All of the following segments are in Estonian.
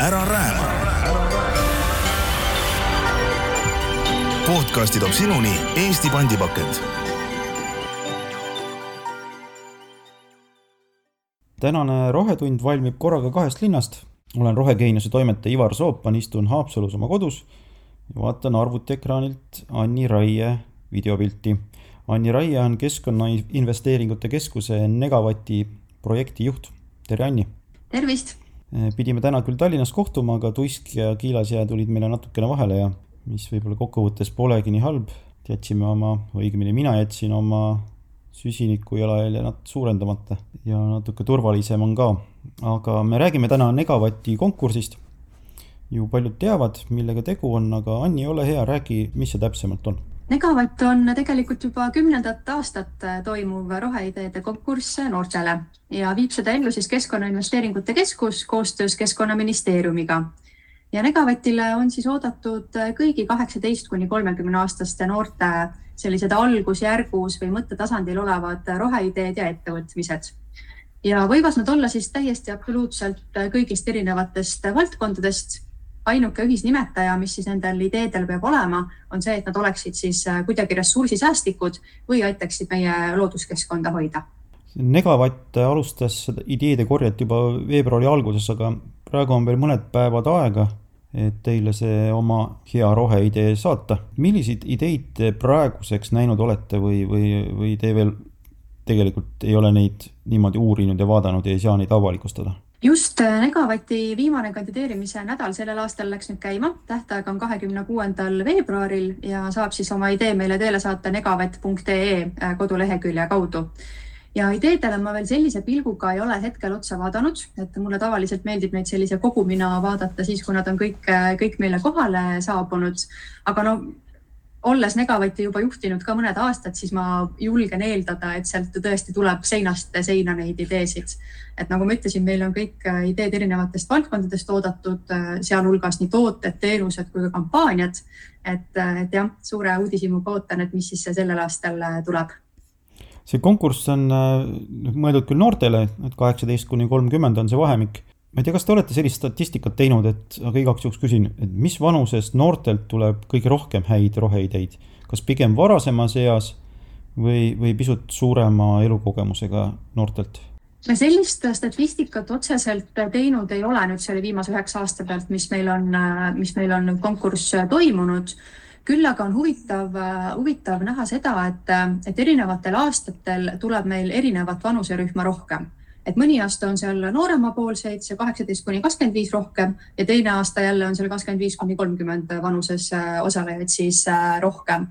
ära rääma. podcasti toob sinuni Eesti pandipakend. tänane Rohetund valmib korraga kahest linnast. olen Rohegeeniuse toimetaja Ivar Soopan, istun Haapsalus oma kodus ja vaatan arvutiekraanilt Anni Raie videopilti. Anni Raie on Keskkonnainvesteeringute Keskuse Negavati projektijuht. tere, Anni! tervist! Pidime täna küll Tallinnas kohtuma, aga Tuisk ja Kiilasjää tulid meile natukene vahele ja mis võib-olla kokkuvõttes polegi nii halb. jätsime oma, õigemini mina jätsin oma süsiniku jalajälje natuke suurendamata ja natuke turvalisem on ka. aga me räägime täna Negavati konkursist. ju paljud teavad, millega tegu on, aga Anni, ole hea, räägi, mis see täpsemalt on Negavatt on tegelikult juba kümnendat aastat toimuv roheideede konkurss noortele ja viib seda ellu siis Keskkonnainvesteeringute Keskus koostöös Keskkonnaministeeriumiga. ja Negavatile on siis oodatud kõigi kaheksateist kuni kolmekümne aastaste noorte sellised algusjärgus või mõttetasandil olevad roheideed ja ettevõtmised. ja võivad nad olla siis täiesti absoluutselt kõigist erinevatest valdkondadest ainuke ühisnimetaja, mis siis nendel ideedel peab olema, on see, et nad oleksid siis äh, kuidagi ressursisäästlikud või aitaksid meie looduskeskkonda hoida. Negavatt alustas ideede korjet juba veebruari alguses, aga praegu on veel mõned päevad aega, et teile see oma hea roheidee saata. milliseid ideid te praeguseks näinud olete või, või, või te veel tegelikult ei ole neid niimoodi uurinud ja vaadanud ja ei saa neid avalikustada? Just äh, Negavati viimane kandideerimise nädal sellel aastal läks nüüd käima, tähtaeg on kahekümne kuuendal veebruaril ja saab siis oma idee meile teele saata negavat.ee äh, kodulehekülje kaudu. ja ideedele ma veel sellise pilguga ei ole hetkel otsa vaadanud, et mulle tavaliselt meeldib neid sellise kogumina vaadata siis, kui nad on kõik, äh, kõik meile kohale saabunud. aga no olles Negavati juba juhtinud ka mõned aastad, siis ma julgen eeldada, et sealt tõesti tuleb seinast seina neid ideesid. et nagu ma ütlesin, meil on kõik ideed erinevatest valdkondadest oodatud, sealhulgas nii tooted, teenused kui ka kampaaniad. et, et jah, suure uudishimuga ootan, et mis siis sellel aastal tuleb see konkurss on mõeldud küll noortele, et kaheksateist kuni kolmkümmend on see vahemik ma ei tea, kas te olete sellist statistikat teinud, et, aga igaks juhuks küsin, et mis vanusest noortelt tuleb kõige rohkem häid roheideid, kas pigem varasemas eas või, või pisut suurema elukogemusega noortelt? me sellist statistikat otseselt teinud ei ole nüüd selle viimase üheksa aasta pealt, mis meil on, mis meil on konkurss toimunud. küll aga on huvitav, huvitav näha seda, et, et erinevatel aastatel tuleb meil erinevat vanuserühma rohkem et mõni aasta on seal nooremapoolseid, see kaheksateist kuni kakskümmend viis rohkem ja teine aasta jälle on seal kakskümmend viis kuni kolmkümmend vanuses äh, osalejaid siis äh, rohkem.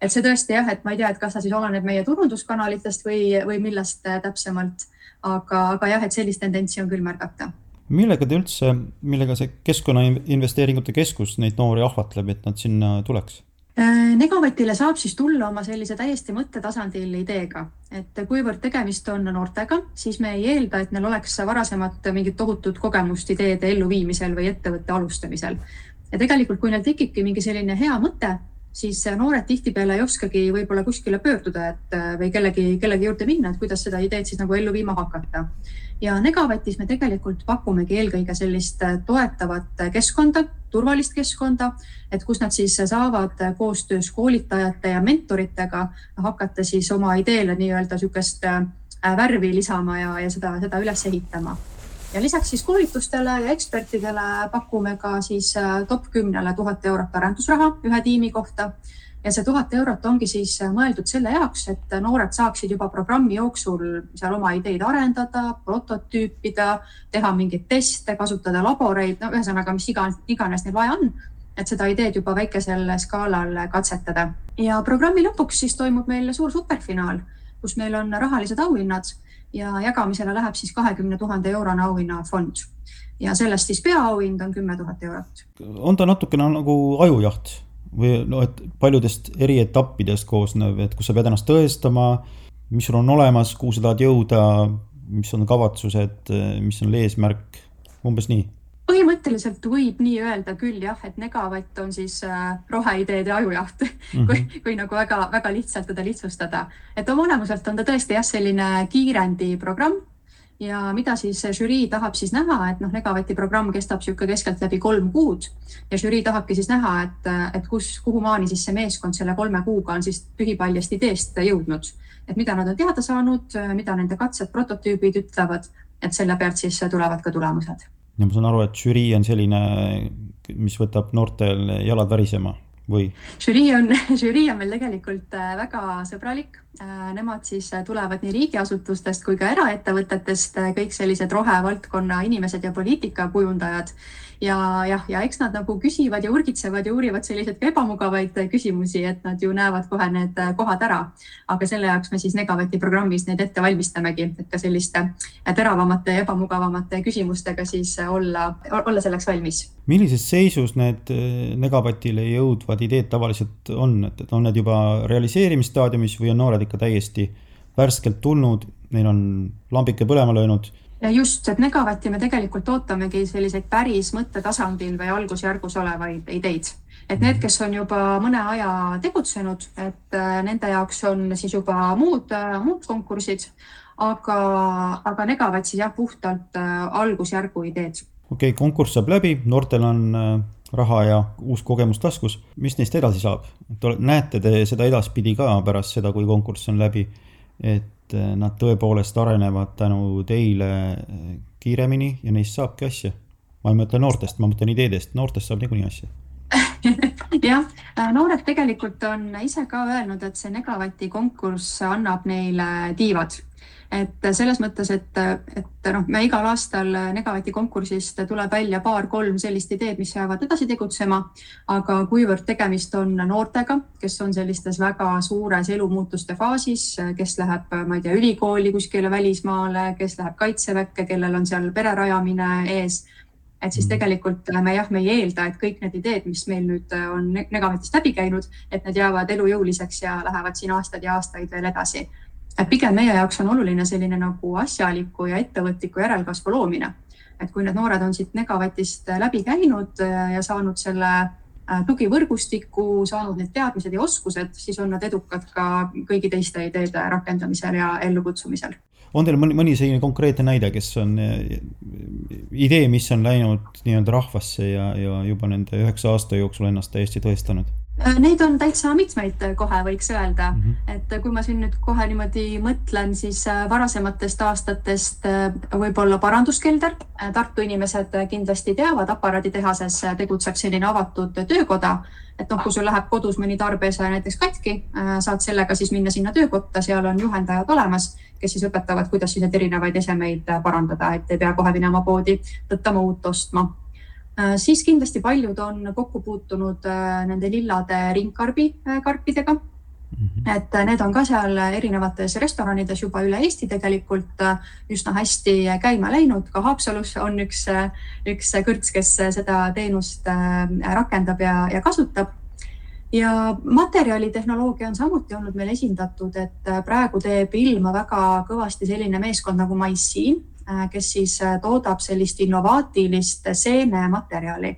et see tõesti jah, et ma ei tea, et kas ta siis oleneb meie turunduskanalitest või, või millest äh, täpsemalt, aga, aga jah, et sellist tendentsi on küll märgata millega te üldse, millega see Keskkonnainvesteeringute Keskus neid noori ahvatleb, et nad sinna tuleks? Äh, Negavatile saab siis tulla oma sellise täiesti mõttetasandil ideega, et kuivõrd tegemist on noortega, siis me ei eelda, et neil oleks varasemat mingit tohutut kogemust ideede elluviimisel või ettevõtte alustamisel. ja tegelikult, kui neil tekibki mingi selline hea mõte, siis noored tihtipeale ei oskagi võib-olla kuskile pöörduda, et või kellegi, kellegi juurde minna, et kuidas seda ideed siis nagu ellu viima hakata ja Negavatis me tegelikult pakumegi eelkõige sellist äh, toetavat äh, keskkonda, turvalist keskkonda, et kus nad siis saavad koostöös koolitajate ja mentoritega hakata siis oma ideele nii-öelda niisugust äh, värvi lisama ja, ja seda, seda üles ehitama. Ja lisaks siis koolitustele ja ekspertidele pakume ka siis top kümnele tuhat eurot arendusraha ühe tiimi kohta ja see tuhat eurot ongi siis äh, mõeldud selle jaoks, et noored saaksid juba programmi jooksul seal oma ideid arendada, prototüüpida, teha mingeid teste, kasutada laboreid, no ühesõnaga, mis iganes, iganes neil vaja on, et seda ideed juba väikesel skaalal katsetada. ja programmi lõpuks siis toimub meil suur superfinaal, kus meil on rahalised auhinnad ja jagamisele läheb siis kahekümne tuhande eurone auhinnafond ja sellest siis peaauhind on kümme tuhat eurot. on ta natukene nagu ajujaht? või noh, et paljudest eri etappidest koosnev, et kus sa pead ennast tõestama, mis sul on olemas, kuhu sa tahad jõuda, mis on kavatsused, mis on eesmärk, umbes nii? Põhimõtteliselt võib nii öelda küll jah, et Negavatt on siis äh, roheideede ajujaht mm, -hmm. kui, kui nagu väga-väga lihtsalt teda lihtsustada. et oma olemuselt on ta tõesti jah, selline kiirendiprogramm ja mida siis žürii tahab siis näha, et noh, Negavati programm kestab niisugune keskeltläbi kolm kuud ja žürii tahabki siis näha, et, et kus, kuhumaani siis see meeskond selle kolme kuuga on siis tühipaljast ideest jõudnud, et mida nad on teada saanud, mida nende katsed, prototüübid ütlevad, et selle pealt siis tulevad ka tulemused. Ja ma saan aru, et žürii on selline, mis võtab noortel jalad värisema või? žürii on, žürii on meil tegelikult äh, väga sõbralik. Äh, nemad siis äh, tulevad nii riigiasutustest kui ka eraettevõtetest, kõik sellised rohevaldkonna inimesed ja poliitikakujundajad ja jah, ja eks nad nagu küsivad ja urgitsevad ja uurivad selliseid ebamugavaid küsimusi, et nad ju näevad kohe need kohad ära. aga selle jaoks me siis Negavati programmis neid ette valmistamegi, et ka selliste teravamate ja ebamugavamate küsimustega siis olla, olla selleks valmis. millises seisus need Negavatile jõudvad ideed tavaliselt on, et, et on need juba realiseerimisstaadiumis või on noored ikka täiesti värskelt tulnud, neil on lambike põlema löönud ja just, et Negavati me tegelikult ootamegi selliseid päris mõttetasandil või algusjärgus olevaid ideid. et need, kes on juba mõne aja tegutsenud, et äh, nende jaoks on siis juba muud, äh, muud konkursid, aga, aga Negavat siis jah, puhtalt äh, algusjärgu ideed. okei okay,, konkurss saab läbi, noortel on raha ja uus kogemus taskus, mis neist edasi saab? näete te seda edaspidi ka pärast seda, kui konkurss on läbi, et et eh, nad tõepoolest arenevad tänu teile eh, kiiremini ja neist saabki asja. ma ei mõtle noortest, ma mõtlen ideedest, noortest saab niikuinii asja. Jah, äh, noored tegelikult on ise ka öelnud, et see Negavati konkurss annab neile tiivad et selles mõttes, et, et noh, me igal aastal Negavati konkursist tuleb välja paar-kolm sellist ideed, mis jäävad edasi tegutsema. aga kuivõrd tegemist on noortega, kes on sellistes väga suures elumuutuste faasis, kes läheb, ma ei tea, ülikooli kuskile välismaale, kes läheb kaitseväkke, kellel on seal pere rajamine ees et siis mm. tegelikult me jah, me ei eelda, et kõik need ideed, mis meil nüüd on Negavatist läbi käinud, et need jäävad elujõuliseks ja lähevad siin aastaid ja aastaid veel edasi et pigem meie jaoks on oluline selline nagu asjaliku ja ettevõtliku järelkasvu loomine. et kui need noored on siit Negavatist läbi käinud äh, ja saanud selle äh, tugivõrgustiku, saanud need teadmised ja oskused, siis on nad edukad ka kõigi teiste ideede rakendamisel ja ellukutsumisel. On teil mõni, mõni selline konkreetne näide, kes on äh, idee, mis on läinud nii-öelda rahvasse ja, ja juba nende üheksa aasta jooksul ennast täiesti tõestanud? Äh, neid on täitsa mitmeid äh, kohe võiks öelda mm, -hmm. et äh, kui ma siin nüüd kohe niimoodi mõtlen, siis varasematest aastatest võib-olla paranduskelder. Tartu inimesed kindlasti teavad, aparaaditehases tegutseb selline avatud töökoda, et noh, kui sul läheb kodus mõni tarbese näiteks katki, saad sellega siis minna sinna töökotta, seal on juhendajad olemas, kes siis õpetavad, kuidas siis neid erinevaid esemeid parandada, et ei pea kohe minema poodi tõttama uut ostma Äh, siis kindlasti paljud on kokku puutunud äh, nende lillade ringkarbi äh, karpidega Mm -hmm. et need on ka seal erinevates restoranides juba üle Eesti tegelikult üsna hästi käima läinud, ka Haapsalus on üks, üks kõrts, kes seda teenust rakendab ja, ja kasutab. Ja materjalitehnoloogia on samuti olnud meil esindatud, et praegu teeb ilma väga kõvasti selline meeskond nagu Mycene Äh, kes siis äh, toodab sellist innovaatilist seenematerjali,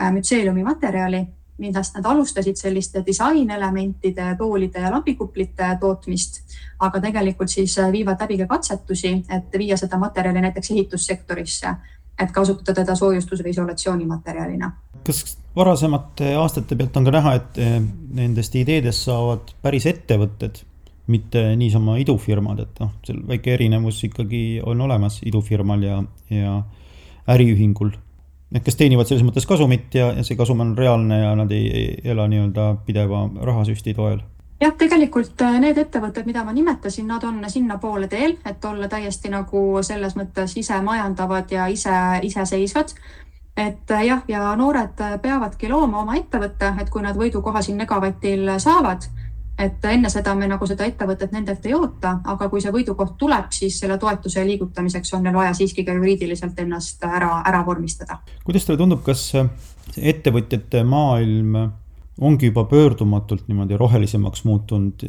äh, mütseeliumi materjali, millest nad alustasid selliste disainelementide, toolide ja lambikuplite tootmist, aga tegelikult siis viivad läbi ka katsetusi, et viia seda materjali näiteks ehitussektorisse, et kasutada teda soojustus- või isolatsioonimaterjalina. kas varasemate aastate pealt on ka näha, et nendest ideedest saavad päris ettevõtted mitte niisama idufirmad, et noh, seal väike erinevus ikkagi on olemas idufirmal ja, ja äriühingul. Need, kes teenivad selles mõttes kasumit ja, ja see kasum on reaalne ja nad ei, ei ela nii-öelda pideva rahasüsti toel jah, tegelikult äh, need ettevõtted, mida ma nimetasin, nad on sinnapoole teel, et olla täiesti nagu selles mõttes ise majandavad ja ise, iseseisvad. et äh, jah, ja noored peavadki looma oma ettevõtte, et kui nad võidukoha siin Negavatil saavad et enne seda me nagu seda ettevõtet nendelt ei oota, aga kui see võidukoht tuleb, siis selle toetuse liigutamiseks on neil vaja siiski ka juriidiliselt ennast ära, ära vormistada. kuidas teile tundub, kas ettevõtjate maailm ongi juba pöördumatult niimoodi rohelisemaks muutunud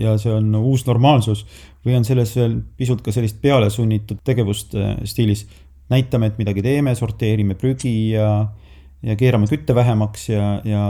ja see on uus normaalsus või on selles veel pisut ka sellist pealesunnitud tegevust stiilis, näitame, et midagi teeme, sorteerime prügi ja ja keerame kütte vähemaks ja, ja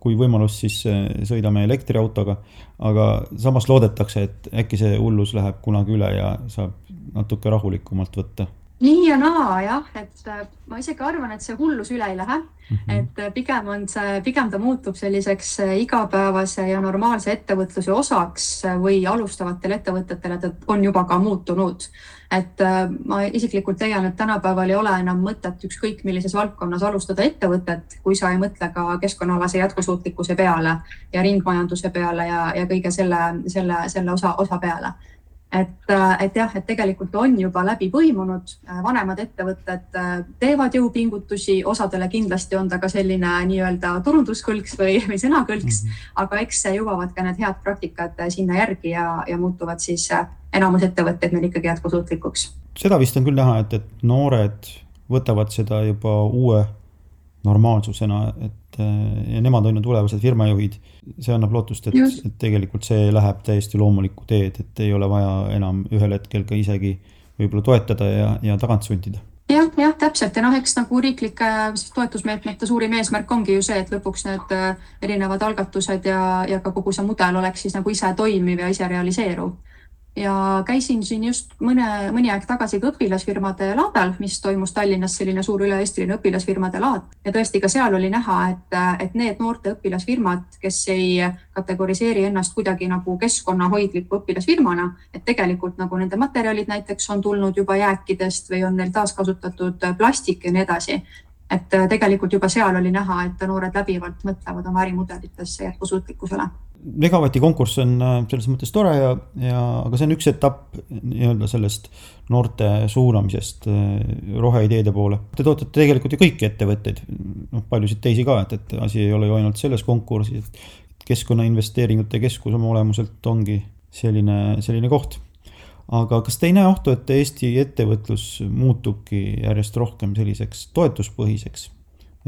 kui võimalus, siis sõidame elektriautoga. aga samas loodetakse, et äkki see hullus läheb kunagi üle ja saab natuke rahulikumalt võtta nii ja naa jah, et äh, ma isegi arvan, et see hullus üle ei lähe mm. -hmm. et äh, pigem on see, pigem ta muutub selliseks äh, igapäevase ja normaalse ettevõtluse osaks või alustavatele ettevõtetele ta on juba ka muutunud. et ma isiklikult leian, et tänapäeval ei ole enam mõtet ükskõik millises valdkonnas alustada ettevõtet, kui sa ei mõtle ka keskkonnaalase jätkusuutlikkuse peale ja ringmajanduse peale ja, ja kõige selle, selle, selle osa, osa peale et, äh, et jah, et tegelikult on juba läbi põimunud, äh, vanemad ettevõtted äh, teevad jõupingutusi, osadele kindlasti on ta ka selline nii-öelda turunduskõlks või, või sõnakõlks mm, -hmm. aga eks jõuavad ka need head praktikad sinna järgi ja, ja muutuvad siis enamus ettevõtteid meil ikkagi jätkusuutlikuks. seda vist on küll näha, et, et noored võtavad seda juba uue normaalsusena, et eh, ja nemad on ju tulevased firmajuhid. see annab lootust, et, et tegelikult see läheb täiesti loomulikku teed, et ei ole vaja enam ühel hetkel ka isegi võib-olla toetada ja, ja tagant sundida. Jah, jah, täpselt. Ja noh, eks nagu riiklike toetusmeetmete suurim eesmärk ongi ju see, et lõpuks need eh, erinevad algatused ja, ja ka kogu see mudel oleks siis nagu ise toimiv ja ise realiseeruv ja käisin siin just mõne, mõni aeg tagasi ka õpilasfirmade laadal, mis toimus Tallinnas, selline suur üle-eestiline õpilasfirmade laad. Ja tõesti ka seal oli näha, et, et need noorte õpilasfirmad, kes ei kategoriseeri ennast kuidagi nagu keskkonnahoidliku õpilasfirmana, et tegelikult nagu nende materjalid näiteks on tulnud juba jääkidest või on neil taaskasutatud plastik ja nii edasi. Et tegelikult juba seal oli näha, et noored läbivalt mõtlevad oma ärimudelitesse jätkusuutlikkusele megavati konkurss on äh, selles mõttes tore ja, ja, aga see on üks etapp nii-öelda sellest noorte suunamisest äh, roheideede poole. Te toetate tegelikult ju kõiki ettevõtteid, noh, paljusid teisi ka, et, et asi ei ole ju ainult selles konkursis, et keskkonnainvesteeringute keskus oma olemuselt ongi selline, selline koht. aga kas te ei näe ohtu, et Eesti ettevõtlus muutubki järjest rohkem selliseks toetuspõhiseks,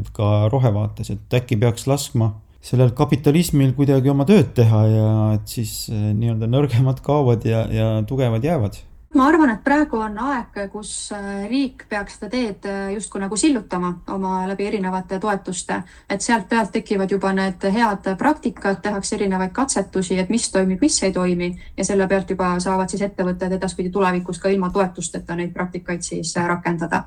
et ka rohevaates, et äkki peaks laskma sellel kapitalismil kuidagi oma tööd teha ja et siis eh, nii-öelda nõrgemad kaovad ja, ja tugevad jäävad. Ma arvan, et praegu on aeg, kus eh, riik peaks seda teed eh, justkui nagu sillutama oma läbi erinevate toetuste, et sealt pealt tekivad juba need head praktikad, tehakse erinevaid katsetusi, et mis toimib, mis ei toimi. Ja selle pealt juba saavad siis ettevõtted edaspidi tulevikus ka ilma toetusteta neid praktikaid siis rakendada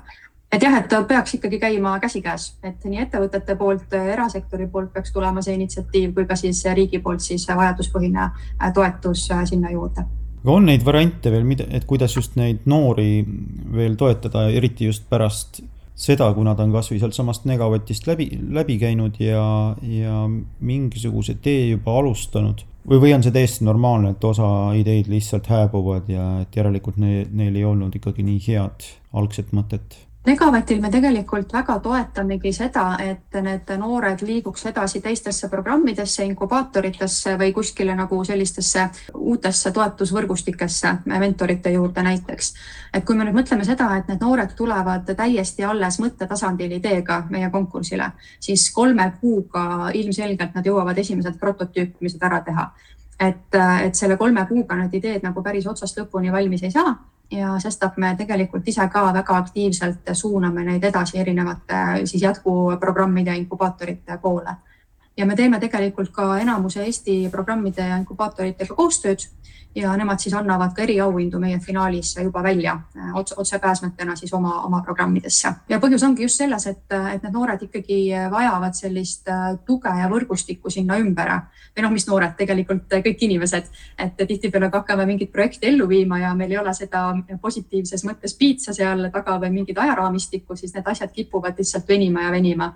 et jah, et ta peaks ikkagi käima käsikäes, et nii ettevõtete poolt, erasektori poolt peaks tulema see initsiatiiv kui ka siis riigi poolt siis vajaduspõhine äh, toetus äh, sinna juurde. on neid variante veel, mida, et kuidas just neid noori veel toetada, eriti just pärast seda, kui nad on kasvõi sealtsamast megavatist läbi, läbi käinud ja, ja mingisuguse tee juba alustanud või, või on see täiesti normaalne, et osa ideid lihtsalt hääbuvad ja et järelikult ne, neil ei olnud ikkagi nii head algset mõtet Negavatil me tegelikult väga toetamegi seda, et need noored liiguks edasi teistesse programmidesse, inkubaatoritesse või kuskile nagu sellistesse uutesse toetusvõrgustikesse, mentorite juurde näiteks. et kui me nüüd mõtleme seda, et need noored tulevad täiesti alles mõttetasandil ideega meie konkursile, siis kolme kuuga ilmselgelt nad jõuavad esimesed prototüüpimised ära teha et, et selle kolme kuuga need ideed nagu päris otsast lõpuni valmis ei saa ja sestap me tegelikult ise ka väga aktiivselt suuname neid edasi erinevate siis jätkuprogrammide ja inkubaatorite poole. ja me teeme tegelikult ka enamuse Eesti programmide ja inkubaatoritega koostööd ja nemad siis annavad ka eriauhindu meie finaalis juba välja äh, otse, otsepääsmetena siis oma, oma programmidesse. ja põhjus ongi just selles, et, et need noored ikkagi vajavad sellist äh, tuge ja võrgustikku sinna ümber. või noh, mis noored, tegelikult kõik inimesed, et tihtipeale ka hakkame mingit projekti ellu viima ja meil ei ole seda positiivses mõttes piitsa seal taga või mingit ajaraamistikku, siis need asjad kipuvad lihtsalt venima ja venima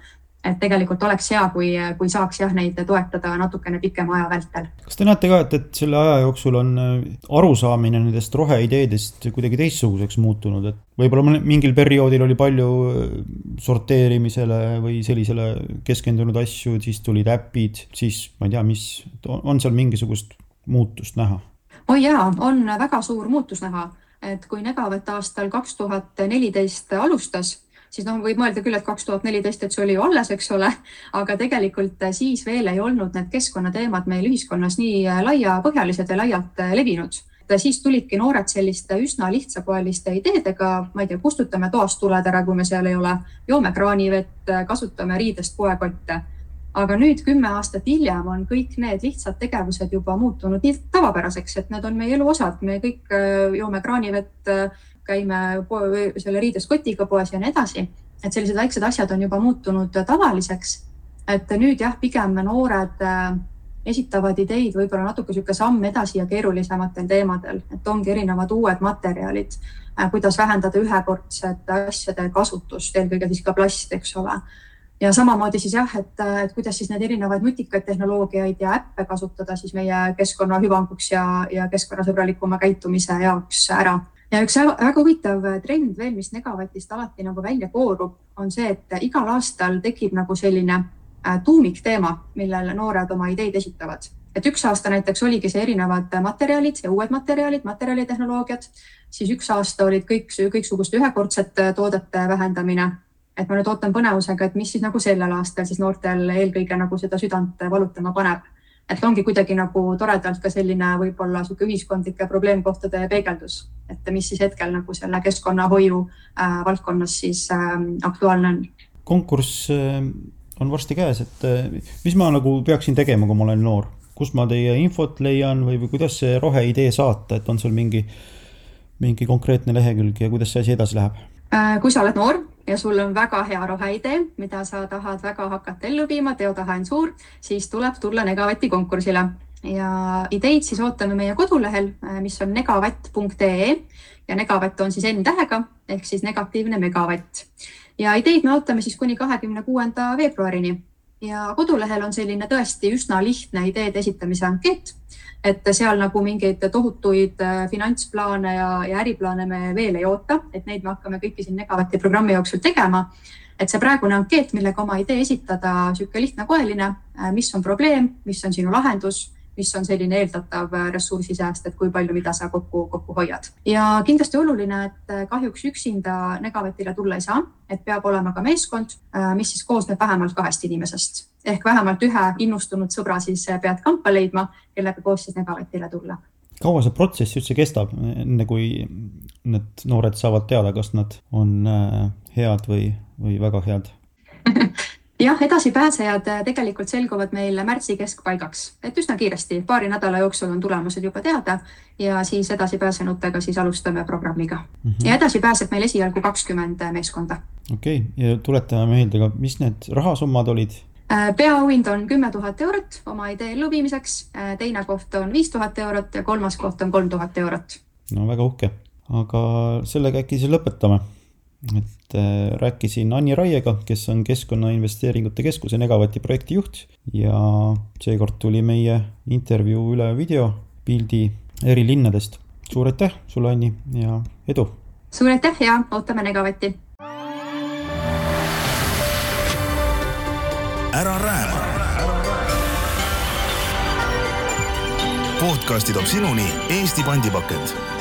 et tegelikult oleks hea, kui, kui saaks jah, neid toetada natukene pikema aja vältel. kas te näete ka, et, et selle aja jooksul on äh, arusaamine nendest roheideedest kuidagi teistsuguseks muutunud, et võib-olla mingil perioodil oli palju äh, sorteerimisele või sellisele keskendunud asju, siis tulid äpid, siis ma ei tea, mis, on seal mingisugust muutust näha? oi jaa, on väga suur muutus näha, et kui Negavet aastal kaks tuhat neliteist alustas siis noh, võib mõelda küll, et kaks tuhat neliteist, et see oli ju alles, eks ole, aga tegelikult äh, siis veel ei olnud need keskkonnateemad meil ühiskonnas nii äh, laiapõhjalised ja laialt äh, levinud. Siis tulidki noored selliste üsna lihtsakoeliste ideedega, ma ei tea, kustutame toast tuled ära, kui me seal ei ole, joome kraanivett, kasutame riidest poekotte aga nüüd kümme aastat hiljem on kõik need lihtsad tegevused juba muutunud nii tavapäraseks, et need on meie elu osad, me kõik äh, joome kraanivett, käime poe, selle riidest kotiga poes ja nii edasi. et sellised väiksed asjad on juba muutunud tavaliseks. et nüüd jah, pigem noored äh, esitavad ideid võib-olla natuke niisugune samm edasi ja keerulisematel teemadel, et ongi erinevad uued materjalid, äh, kuidas vähendada ühekordsete asjade kasutust, eelkõige siis ka plast, eks ole ja samamoodi siis jah, et, et kuidas siis neid erinevaid nutikaid tehnoloogiaid ja äppe kasutada siis meie keskkonna hüvanguks ja, ja keskkonnasõbralikuma käitumise jaoks ära. ja üks väga huvitav trend veel, mis Negavatist alati nagu välja koorub, on see, et igal aastal tekib nagu selline äh, tuumikteema, millel noored oma ideid esitavad. et üks aasta näiteks oligi see erinevad materjalid ja uued materjalid, materjalitehnoloogiad, siis üks aasta olid kõik, kõiksuguste ühekordsete toodete vähendamine et ma nüüd ootan põnevusega, et mis siis nagu sellel aastal siis noortel eelkõige nagu seda südant valutama paneb. et ongi kuidagi nagu toredalt ka selline võib-olla sihuke ühiskondlike probleemkohtade peegeldus, et mis siis hetkel nagu selle keskkonnahoiu äh, valdkonnas siis äh, aktuaalne on. konkurss äh, on varsti käes, et äh, mis ma nagu peaksin tegema, kui ma olen noor, kust ma teie infot leian või, või kuidas see roheidee saata, et on sul mingi, mingi konkreetne lehekülg ja kuidas see asi edasi läheb? Äh, kui sa oled noor ja sul on väga hea roheidee, mida sa tahad väga hakata ellu viima, teotahe on suur, siis tuleb tulla Negavati konkursile ja ideid siis ootame meie kodulehel, äh, mis on negavatt.ee ja negavatt on siis N-tähega ehk siis negatiivne megavatt. ja ideid me ootame siis kuni kahekümne kuuenda veebruarini ja kodulehel on selline tõesti üsna lihtne ideede esitamise ankeet et seal nagu mingeid tohutuid äh, finantsplaane ja, ja äriplaane me veel ei oota, et neid me hakkame kõiki siin Negavati programmi jooksul tegema. et see praegune ankeet, millega oma idee esitada, niisugune lihtne-koeline, äh, mis on probleem, mis on sinu lahendus mis on selline eeldatav ressursisääst, et kui palju, mida sa kokku, kokku hoiad. ja kindlasti oluline, et kahjuks üksinda Negavetile tulla ei saa, et peab olema ka meeskond, mis siis koosneb vähemalt kahest inimesest. Ehk vähemalt ühe innustunud sõbra siis pead kampa leidma, kellega koos siis Negavetile tulla. Kaua see protsess üldse kestab, enne kui need noored saavad teada, kas nad on äh, head või, või väga head jah, edasipääsejad äh, tegelikult selguvad meil märtsi keskpaigaks, et üsna kiiresti, paari nädala jooksul on tulemused juba teada ja siis edasipääsenutega siis alustame programmiga mm. -hmm. ja edasi pääseb meil esialgu kakskümmend meeskonda. okei okay., ja tuletame meelde ka, mis need rahasummad olid? Äh, peaauhind on kümme tuhat eurot oma idee elluviimiseks, äh, teine koht on viis tuhat eurot ja kolmas koht on kolm tuhat eurot. no väga uhke, aga sellega äkki siis lõpetame et äh, rääkisin Anni Raiega, kes on Keskkonnainvesteeringute Keskuse Negavati projektijuht ja seekord tuli meie intervjuu üle videopildi eri linnadest. suur aitäh sulle, Anni, ja edu! suur aitäh ja ootame Negavatti! ära rääma. podcasti toob sinuni Eesti pandipakend